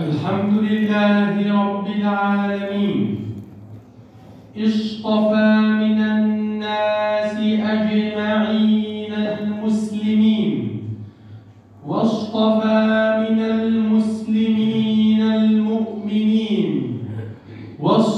الحمد لله رب العالمين. اصطفى من الناس أجمعين المسلمين. واصطفى من المسلمين المؤمنين. واصطفى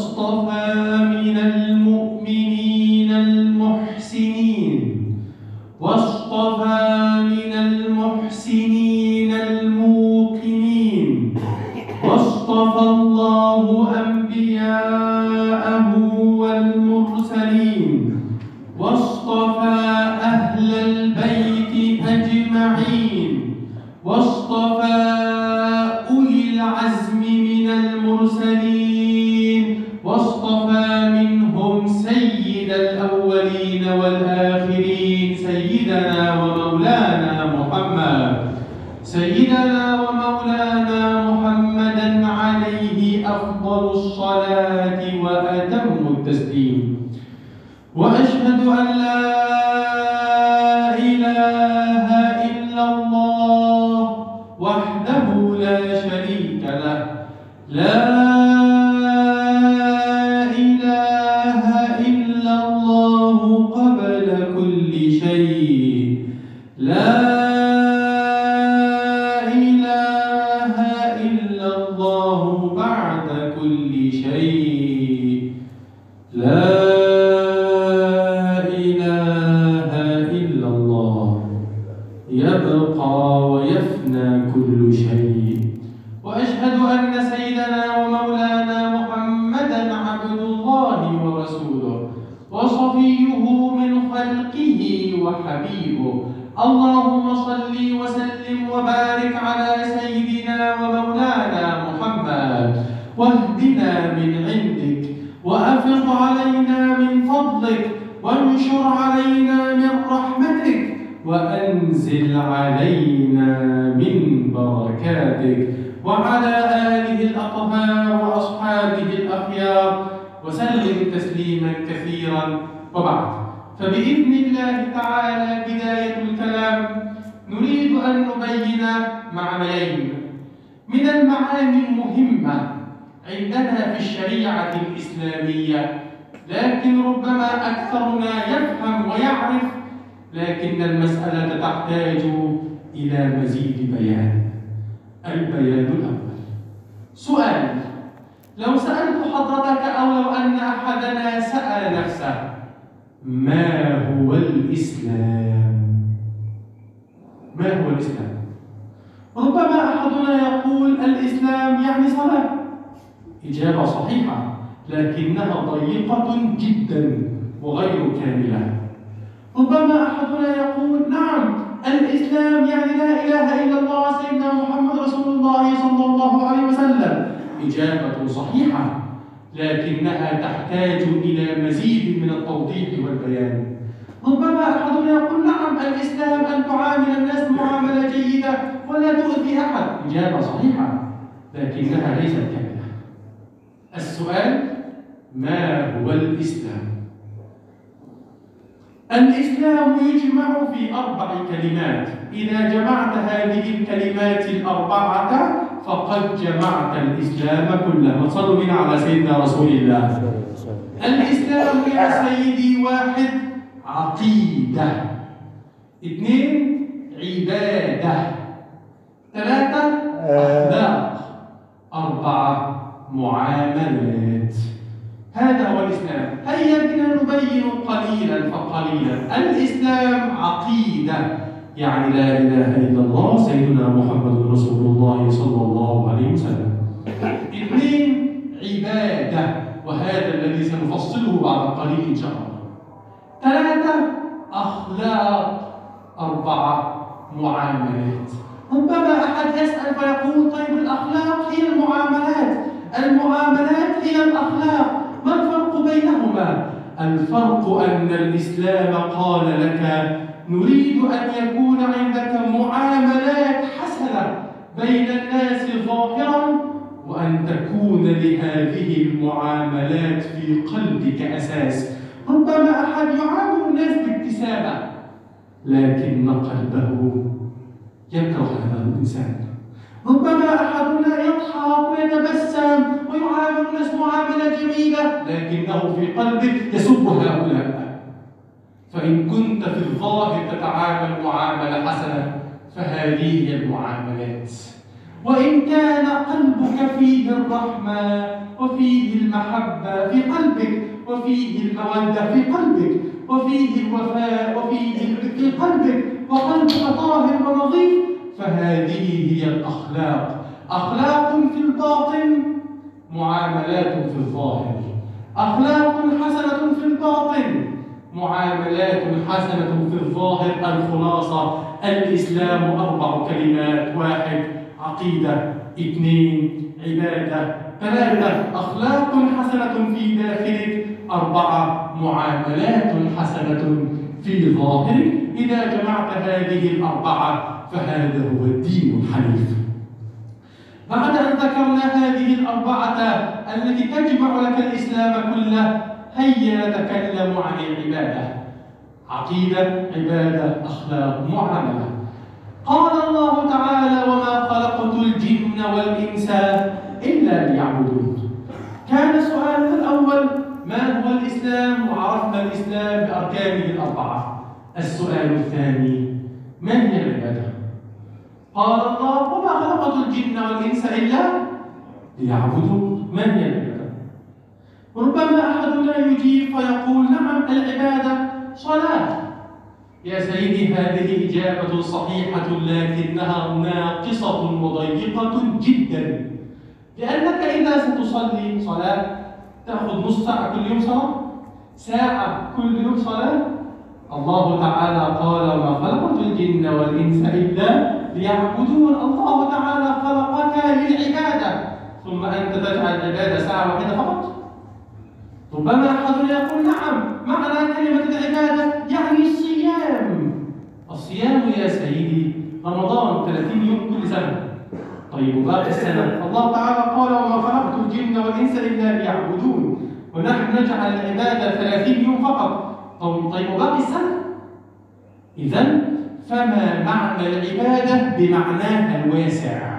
من المرسلين شيء. لا تسليما كثيرا وبعد. فبإذن الله تعالى بداية الكلام نريد أن نبين معنيين. من المعاني المهمة عندنا في الشريعة الإسلامية لكن ربما أكثرنا يفهم ويعرف لكن المسألة تحتاج إلى مزيد بيان. البيان الأول. سؤال لو سألت حضرتك أو لو أن أحدنا سأل نفسه ما هو الإسلام؟ ما هو الإسلام؟ ربما أحدنا يقول الإسلام يعني صلاة إجابة صحيحة لكنها ضيقة جدا وغير كاملة ربما أحدنا يقول نعم الإسلام يعني لا إله إلا الله سيدنا محمد رسول الله صلى الله عليه وسلم إجابة صحيحة لكنها تحتاج إلى مزيد من التوضيح والبيان. ربما أحدنا يقول نعم الإسلام أن تعامل الناس معاملة جيدة ولا تؤذي أحد. إجابة صحيحة لكنها ليست كاملة. السؤال ما هو الإسلام؟ الإسلام يجمع في أربع كلمات. إذا جمعت هذه الكلمات الأربعة فقد جمعت الإسلام كله. صلوا بنا على سيدنا رسول الله. الإسلام يا سيدي واحد عقيدة. اثنين عبادة. ثلاثة أخلاق. أربعة معاملات. هذا هو الإسلام. هيا بنا نبين قليلا فقليلا. الإسلام عقيدة. يعني لا إله إلا الله سيدنا محمد رسول الله صلى الله عليه وسلم. اثنين عبادة وهذا الذي سنفصله بعد قليل إن شاء الله. ثلاثة أخلاق أربعة معاملات. ربما أحد يسأل فيقول طيب الأخلاق هي المعاملات. المعاملات هي الأخلاق. ما الفرق بينهما؟ الفرق أن الإسلام قال لك نريد أن يكون عندك معاملات حسنة بين الناس ظاهرا وأن تكون لهذه المعاملات في قلبك أساس. ربما أحد يعامل الناس بابتسامة لكن قلبه يكره هذا الإنسان. ربما أحدنا يضحك ويعامل الناس معاملة جميلة لكنه في قلبه يسب هؤلاء. فإن كنت في الظاهر تتعامل معاملة حسنة فهذه هي المعاملات. وإن كان قلبك فيه الرحمة وفيه المحبة في قلبك وفيه المودة في قلبك وفيه الوفاء وفيه في قلبك وقلبك طاهر ونظيف فهذه هي الأخلاق. أخلاق في الباطن معاملات في الظاهر. أخلاق حسنة في الباطن معاملات حسنة في الظاهر الخلاصة. الإسلام أربع كلمات واحد عقيدة اثنين عبادة. ثلاثة أخلاق حسنة في داخلك. أربعة معاملات حسنة في ظاهرك. إذا جمعت هذه الأربعة فهذا هو الدين الحنيف. بعد أن ذكرنا هذه الأربعة التي تجمع لك الإسلام كله هيا نتكلم عن العبادة. عقيدة عبادة أخلاق معاملة. قال الله تعالى وما خلقت الجن والإنس إلا ليعبدون. كان سؤالنا الأول ما هو الإسلام؟ وعرفنا الإسلام بأركانه الأربعة. السؤال الثاني من هي العبادة؟ قال الله وما خلقت الجن والإنس إلا ليعبدوا من هي العبادة؟ ربما أحدنا يجيب فيقول نعم العبادة صلاة. يا سيدي هذه إجابة صحيحة لكنها ناقصة وضيقة جدا. لأنك إذا ستصلي صلاة تأخذ نص ساعة كل يوم صلاة؟ ساعة كل يوم صلاة؟ الله تعالى قال وما خلقت الجن والإنس إلا ليعبدون. الله تعالى خلقك للعبادة. ثم أنت تجعل العبادة ساعة واحدة فقط. ربما أحد يقول نعم. معنى كلمة العبادة يعني الصيام. الصيام يا سيدي رمضان 30 يوم كل سنة. طيب وباقي السنة. الله تعالى قال وما خلقت الجن والإنس إلا ليعبدون. ونحن نجعل العبادة 30 يوم فقط. طيب, طيب وباقي السنة. إذا فما معنى العبادة بمعناها الواسع؟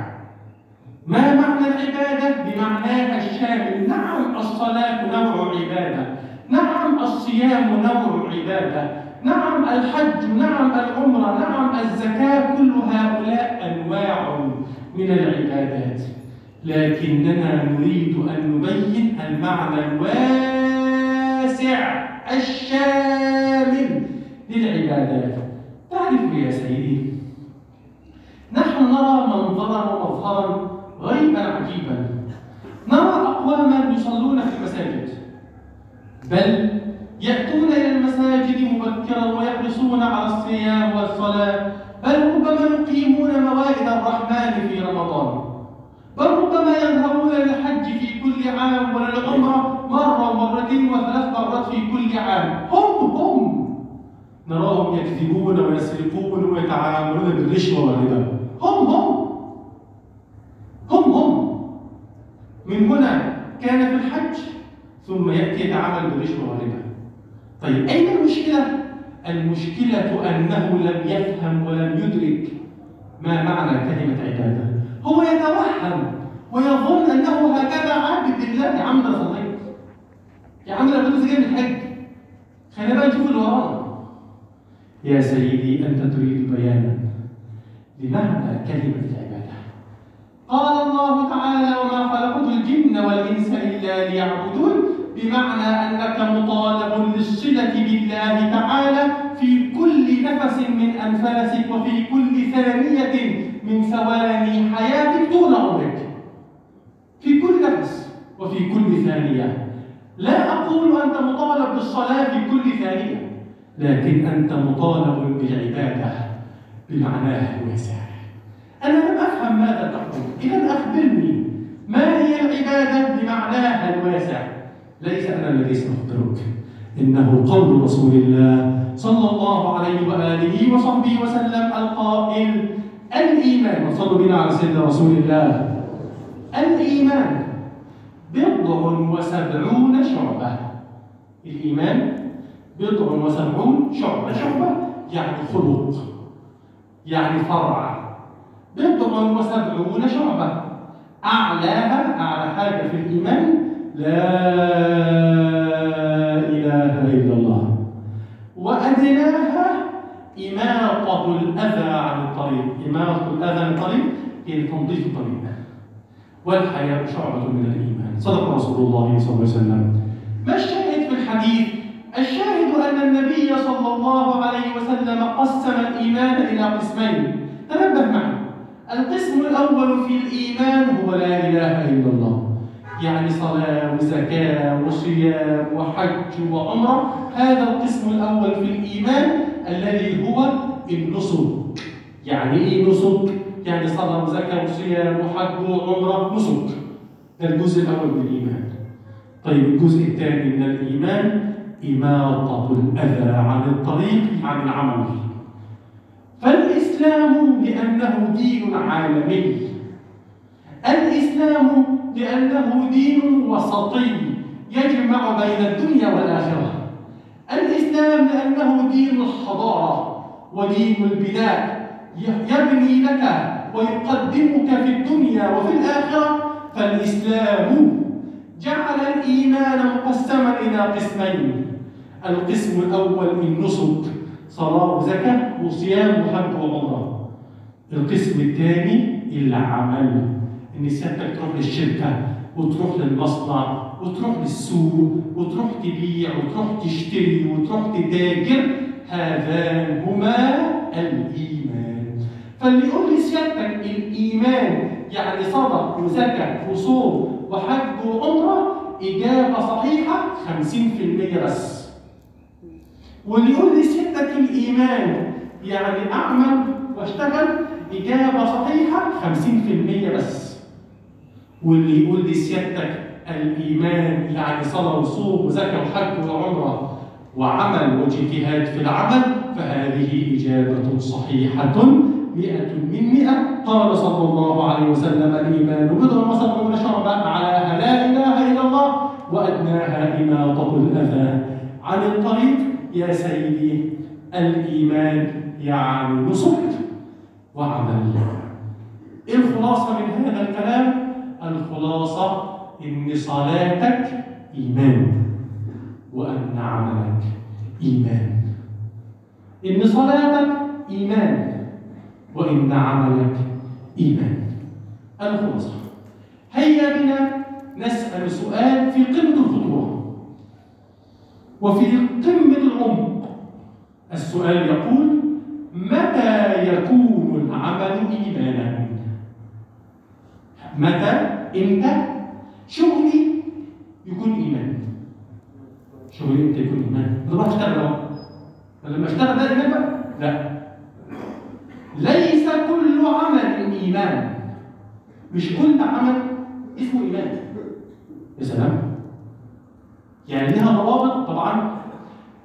ما معنى العبادة؟ بمعناها الشامل. نعم الصلاة نوع عبادة. نعم الصيام نوع عبادة. نعم الحج نعم العمرة نعم الزكاة. كل هؤلاء أنواع من العبادات. لكننا نريد أن نبين المعنى الواسع الشامل للعبادات. تعرف يا سيدي نحن نرى منظرا ومظهرا غيبا عجيبا. نرى أقواما يصلون في المساجد؟ بل يأتون إلى المساجد مبكرا ويحرصون على الصيام والصلاة بل ربما يقيمون موائد الرحمن في رمضان. بل ربما يذهبون للحج في كل عام وللعمرة مرة ومرتين وثلاث مرات في كل عام. هم هم. نراهم يكذبون ويسرقون ويتعاملون بالرشوة والربا هم هم هم من هنا كان في الحج ثم يأتي يتعامل بالرشوة والربا طيب أين المشكلة؟ المشكلة أنه لم يفهم ولم يدرك ما معنى كلمة عبادة. هو يتوهم ويظن أنه هكذا عابد لله يا عم صليت يا عم أنا كنت جاي من الحج. خلينا بقى نشوف اللي ورانا يا سيدي أنت تريد بيانا لمعنى كلمة العبادة. قال الله تعالى وما خلقت الجن والإنس إلا ليعبدون بمعنى أنك مطالب للصلة بالله تعالى في كل نفس من أنفاسك وفي كل ثانية من ثواني حياتك طول عمرك. في كل نفس وفي كل ثانية. لا أقول أنت مطالب بالصلاة في كل ثانية لكن أنت مطالب بالعبادة بمعناها الواسع لم أفهم ماذا تقول. إذا أخبرني ما هي العبادة بمعناها الواسع؟ ليس أنا الذي سأخبرك. إنه قول رسول الله صلى الله عليه وآله وصحبه وسلم القائل الإيمان وصلوا بنا على سيدنا رسول الله. الإيمان بضع وسبعون شعبة. الإيمان بضع وسبعون شعبة. شعبة يعني خلق يعني فرع. بضع وسبعون شعبة أعلاها أعلى حاجة في الإيمان لا إله إلا الله. وأدناها إماطة الأذى عن الطريق. إماطة الأذى عن الطريق هي تنظيف الطريق. والحياة شعبة من الإيمان. صدق رسول الله صلى الله عليه وسلم. ما الشاهد في الحديث؟ الشاهد أن النبي صلى الله عليه وسلم قسم الإيمان إلى قسمين. تنبه معي القسم الأول في الإيمان هو لا إله إلا الله. يعني صلاة وزكاة وصيام وحج وعمرة. هذا القسم الأول في الإيمان الذي هو النسك يعني إيه نسك؟ يعني صلاة وزكاة وصيام وحج وعمرة نسك ده الجزء الأول من الإيمان. طيب الجزء الثاني من الإيمان إماطة الأذى عن الطريق عن العمل. فالإسلام لأنه دين عالمي. الإسلام لأنه دين وسطي يجمع بين الدنيا والآخرة. الإسلام لأنه دين الحضارة ودين البناء يبني لك ويقدمك في الدنيا وفي الآخرة. فالإسلام جعل الإيمان مقسما إلى قسمين. القسم الأول النسك صلاة وزكاة وصيام وحج وعمرة. القسم الثاني العمل. إن سيادتك تروح للشركة وتروح للمصنع وتروح للسوق وتروح تبيع وتروح تشتري وتروح تتاجر. هذان هما الإيمان. فاللي يقول لي سيادتك الإيمان يعني صدق وزكاة وصوم وحج وعمرة إجابة صحيحة 50% بس. واللي يقول لي سيادتك الإيمان. يعني أعمل وأشتغل إجابة صحيحة 50% بس واللي يقول لي سيادتك الإيمان يعني صلاة وصوم وزكاة وحج وعمرة وعمل واجتهاد في العمل فهذه إجابة صحيحة مئة من مئة. قال صلى الله عليه وسلم الإيمان بضع وسبعون شعبة على لا إله إلا الله وأدناها إماطة الأذى. عن الطريق يا سيدي الإيمان يعني نصح وعمل. إيه الخلاصة من هذا الكلام؟ الخلاصة إن صلاتك إيمان وأن عملك إيمان. إن صلاتك إيمان وإن عملك إيمان. الخلاصة. هيا بنا نسأل سؤال في قمة الخطورة وفي قمة العمق. السؤال يقول متى يكون العمل إيمانا؟ متى؟ إمتى؟ شغلي يكون إيمان شغلي إمتى يكون إيمان بروح أشتغل أهو فلما أشتغل ده إيمان لا. ليس كل عمل إيمان. مش كل عمل اسمه إيمان. يا سلام. يعني لها ضوابط؟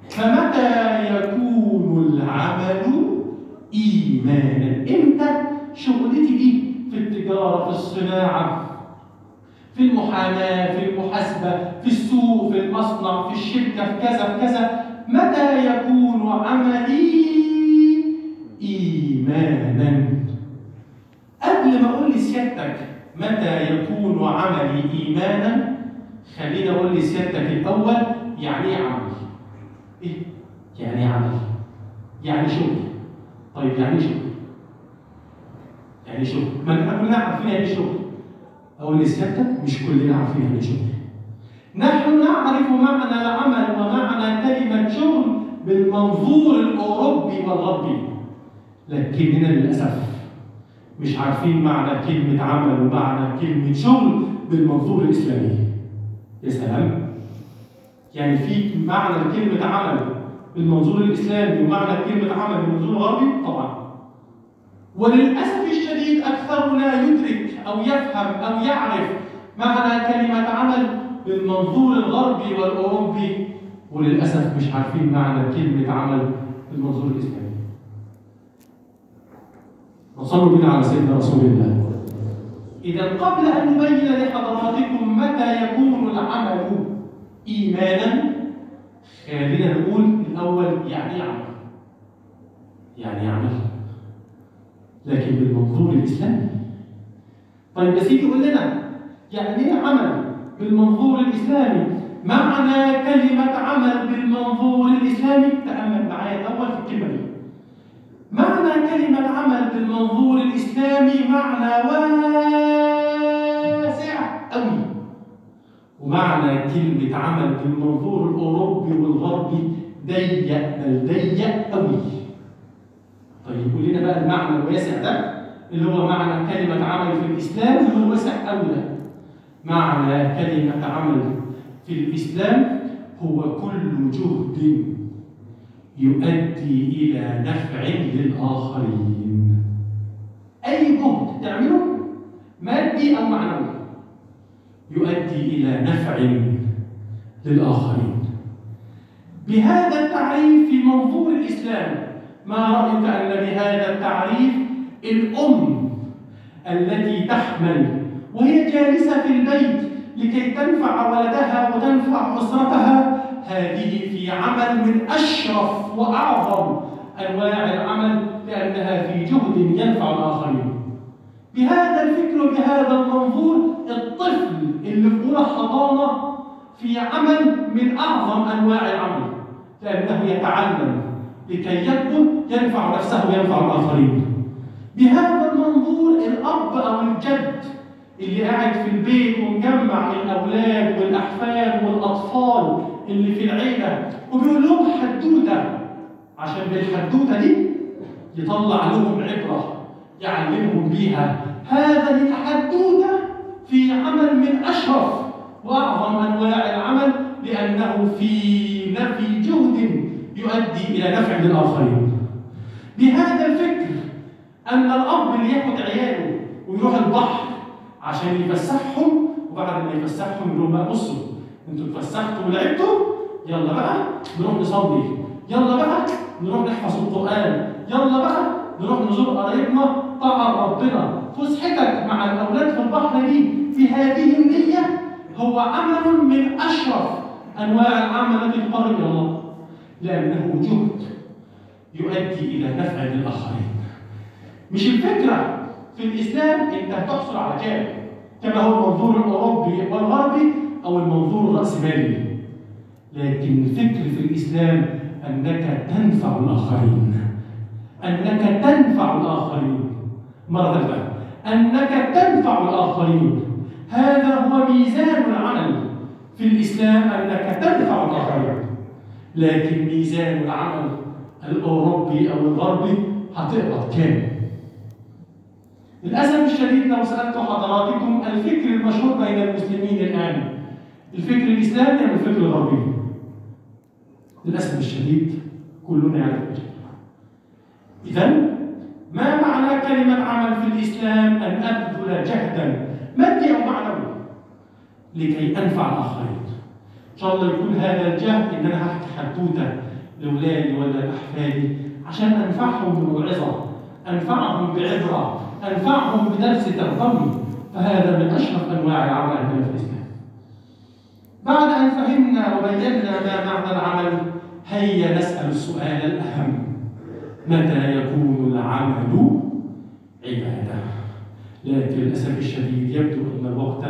فمتى يكون العمل إيمانا؟ إمتى؟ شغلتي دي في التجارة في الصناعة في المحاماة في المحاسبة في السوق في المصنع في الشركة في كذا في كذا. متى يكون عملي إيمانا؟ قبل ما أقول لسيادتك متى يكون عملي إيمانا خليني أقول لسيادتك الأول يعني إيه عمل؟ إيه؟ يعني إيه عمل؟ يعني شغل طيب يعني إيه شغل؟ يعني شغل ما إحنا كلنا عارفين يعني إيه شغل أقول لسيادتك مش كلنا عارفين يعني إيه شغل نحن نعرف معنى العمل ومعنى كلمة شغل بالمنظور الأوروبي والغربي لكننا للأسف مش عارفين معنى كلمة عمل ومعنى كلمة شغل بالمنظور الإسلامي يا سلام يعني في معنى كلمة عمل بالمنظور الإسلامي ومعنى كلمة عمل بالمنظور الغربي؟ طبعا. وللأسف الشديد أكثرنا يدرك أو يفهم أو يعرف معنى كلمة عمل بالمنظور الغربي والأوروبي وللأسف مش عارفين معنى كلمة عمل بالمنظور الإسلامي. وصلوا بنا على سيدنا رسول الله. إذا قبل أن نبين لحضراتكم متى يكون العمل إيمانا. خلينا نقول الأول يعني إيه عمل يعني عمل لكن بالمنظور الإسلامي. طيب سيدي قول لنا يعني إيه عمل بالمنظور الإسلامي؟ معنى كلمة عمل بالمنظور الإسلامي تأمل معايا الأول في الكلمة دي. معنى كلمة عمل بالمنظور الإسلامي معنى واسع أوي. ومعنى كلمة عمل بالمنظور الأوروبي والغربي ضيق بل ضيق أوي طيب قول لنا بقى المعنى الواسع ده اللي هو معنى كلمة عمل في الإسلام اللي هو واسع أوي ده معنى كلمة عمل في الإسلام هو كل جهد يؤدي إلى نفع للآخرين. أي جهد تعمله مادي أو معنوي. يؤدي إلى نفع للآخرين. بهذا التعريف في منظور الإسلام ما رأيك أن بهذا التعريف الأم التي تحمل وهي جالسة في البيت لكي تنفع ولدها وتنفع أسرتها؟ هذه في عمل من أشرف وأعظم أنواع العمل لأنها في جهد ينفع الآخرين. بهذا الفكر وبهذا المنظور الطفل اللي في حضانة في عمل من أعظم أنواع العمل. لأنه يتعلم لكي يكبر ينفع نفسه وينفع الآخرين. بهذا المنظور الأب أو الجد اللي قاعد في البيت ومجمع الأولاد والأحفاد والأطفال اللي في العيلة وبيقول لهم حدوتة عشان بالحدوتة دي يطلع لهم عبرة يعلمهم بيها. هذا الحدوتة في عمل من أشرف وأعظم أنواع العمل لأنه في في جهد يؤدي إلى نفع للآخرين. بهذا الفكر أن الأب اللي ياخد عياله ويروح البحر عشان يفسحهم وبعد ما يفسحهم يقول بقى بصوا أنتوا اتفسحتوا ولعبتوا؟ يلا بقى نروح نصلي. يلا بقى نروح نحفظ القرآن. يلا بقى نروح نزور قرايبنا. طاعة ربنا. فسحتك مع الأولاد دي في هذه النية هو عمل من أشرف أنواع العمل التي تقرب إلى الله. لأنه جهد يؤدي إلى نفع للآخرين. مش الفكرة في الإسلام أنت هتحصل على كام كما هو المنظور الأوروبي والغربي أو المنظور الرأسمالي. لكن الفكر في الإسلام أنك تنفع الآخرين. أنك تنفع الآخرين. مرة ثالثة أنك تنفع الآخرين. هذا هو ميزان العمل. في الإسلام أنك تنفع الآخرين. لكن ميزان العمل الأوروبي أو الغربي هتقبض كام؟ للأسف الشديد لو سألت حضراتكم الفكر المشهور بين المسلمين الآن؟ الفكر الإسلامي أم الفكر الغربي؟ للأسف الشديد كلنا يعرف إذا كلمة عمل في الإسلام أن أبذل جهدا. مادي أو معنوي؟ لكي أنفع الآخرين. إن شاء الله يكون هذا الجهد إن أنا هحكي حدوتة لأولادي ولا لأحفادي عشان أنفعهم بموعظة أنفعهم بعبرة أنفعهم بدرس تربوي. فهذا من أشرف أنواع العمل عندنا في الإسلام. بعد أن فهمنا وبينا ما معنى العمل هيا نسأل السؤال الأهم. متى يكون العمل عبادة. لكن للأسف الشديد يبدو أن الوقت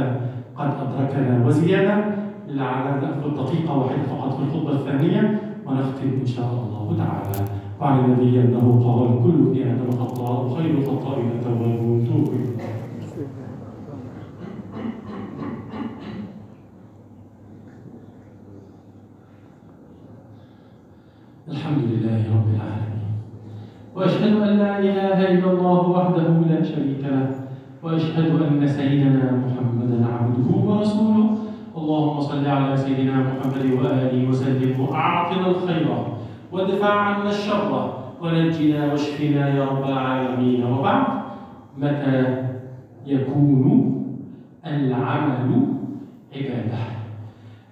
قد أدركنا وزيادة. لعلنا نأخذ دقيقة واحدة فقط في الخطبة الثانية ونختم إن شاء الله تعالى. وعن النبي أنه قال كل ابن آدم خطاء وخير الخطائين التوابون توبوا إلى الله. الحمد لله رب العالمين وأشهد أن لا إله إلا الله وحده لا شريك له. وأشهد أن سيدنا محمدا عبده ورسوله. اللهم صل على سيدنا محمد وآله وسلم. وأعطنا الخير وادفع عنا الشر ونجنا واشفنا يا رب العالمين. وبعد متى يكون العمل عبادة؟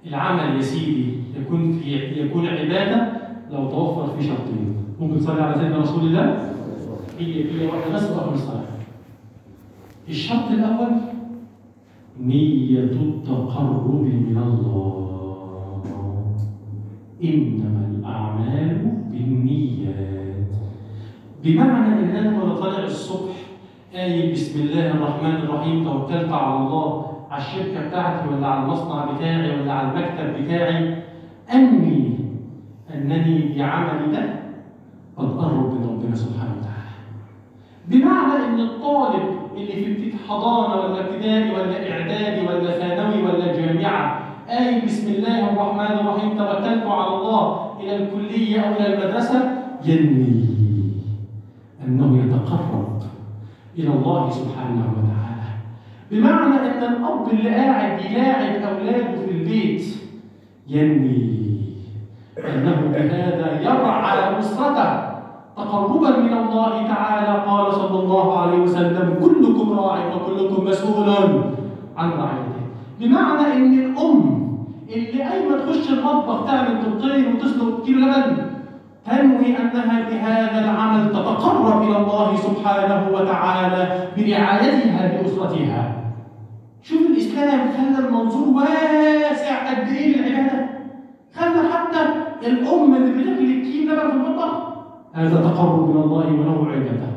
العمل يا سيدي يكون في يكون عبادة لو توفر في شرطين. ممكن تصلي على سيدنا رسول الله. هي هي واحدة بس واخر الصلاة. الشرط الأول نية التقرب من الله. إنما الأعمال بالنيات. بمعنى إن أنا وأنا طالع الصبح قايل بسم الله الرحمن الرحيم توكلت على الله على الشركة بتاعتي ولا على المصنع بتاعي ولا على المكتب بتاعي أنوي أنني بعملي ده أتقرب من ربنا سبحانه وتعالى. بمعنى إن الطالب اللي في حضانه ولا ابتدائي ولا إعدادي ولا ثانوي ولا جامعة قايل بسم الله الرحمن الرحيم توكلت على الله إلى الكلية أو إلى المدرسة؟ ينوي أنه يتقرب إلى الله سبحانه وتعالى. بمعنى إن الأب اللي قاعد يلاعب أولاده في البيت ينوي أنه بهذا يرعى أسرته. تقربا من الله تعالى قال صلى الله عليه وسلم كلكم راع وكلكم مسؤول عن رعيته. بمعنى إن الأم اللي قايمه تخش المطبخ تعمل بيضتين وتسلق كيلو لبن تنوي أنها بهذا العمل تتقرب إلى الله سبحانه وتعالى برعايتها لأسرتها. شوف الإسلام خلى المنظور واسع قد إيه للعبادة. خلى حتى الأم اللي بتاكل الكيلو لبن في المطبخ هذا تقرب من الله وله عبادة.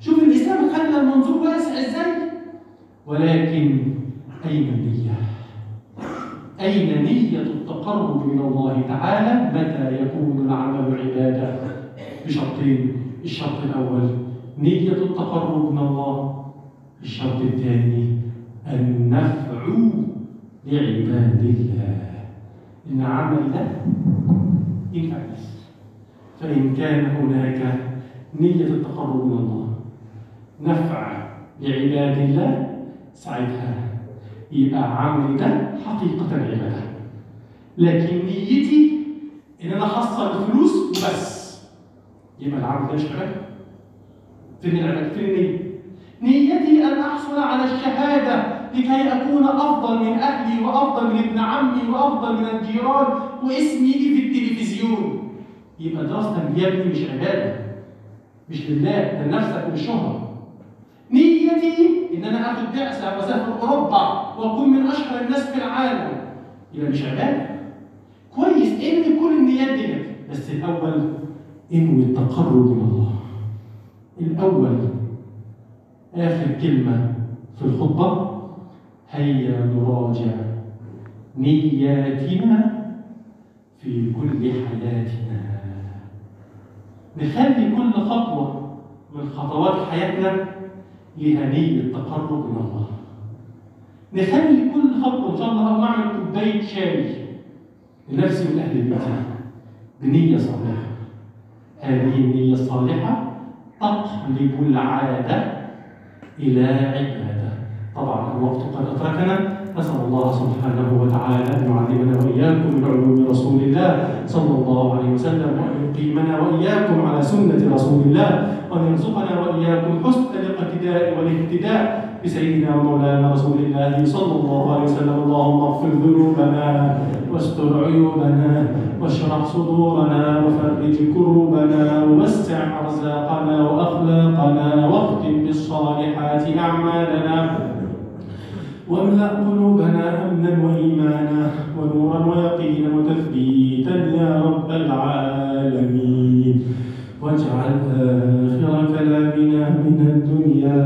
شوف الإسلام خلى المنظور واسع إزاي؟ ولكن أين النية؟ أين نية التقرب من الله تعالى؟ متى يكون العمل عبادة؟ بشرطين الشرط الأول نية التقرب من الله. الشرط الثاني النفع لعباد الله. إن عمل ده ينفع الناس. فإن كان هناك نية التقرب من الله نفع لعباد الله ساعتها يبقى عملي ده حقيقة عبادة لكن نيتي إن أنا أحصل الفلوس وبس يبقى العمل ده مش عبادة فين العبادة؟ فين النية؟ نيتي أن أحصل على الشهادة لكي أكون أفضل من أهلي وأفضل من ابن عمي وأفضل من الجيران واسمي في التلفزيون يبقى دي يا ابني مش عبادة مش لله ده لنفسك وللشهره نيتي إن أنا آخد بعثة وأسافر أوروبا وأكون من أشهر الناس في العالم. يبقى مش عبادة. كويس انوي كل النيات دي بس الأول انوي التقرب من الله. الأول آخر كلمة في الخطبة هيا نراجع نياتنا في كل حياتنا. نخلي كل خطوة من خطوات حياتنا لها نية تقرب من الله. نخلي كل خطوة إن شاء الله أو نعمل كوباية شاي لنفسي ولأهل بيتي بنية صالحة. هذه النية الصالحة تقلب العادة إلى عبادة. طبعا الوقت قد أدركنا نسأل الله سبحانه وتعالى أن يعلمنا وإياكم من علوم رسول الله صلى الله عليه وسلم وأن يقيمنا وإياكم على سنة رسول الله وأن يرزقنا وإياكم حسن الاقتداء والاهتداء بسيدنا ومولانا رسول الله صلى الله عليه وسلم. اللهم اغفر ذنوبنا واستر عيوبنا واشرح صدورنا وفرج كروبنا ووسع أرزاقنا وأخلاقنا واختم بالصالحات أعمالنا. واملأ قلوبنا أمنا وإيمانا ونورا ويقينا وتثبيتا يا رب العالمين واجعل آخر كلامنا من الدنيا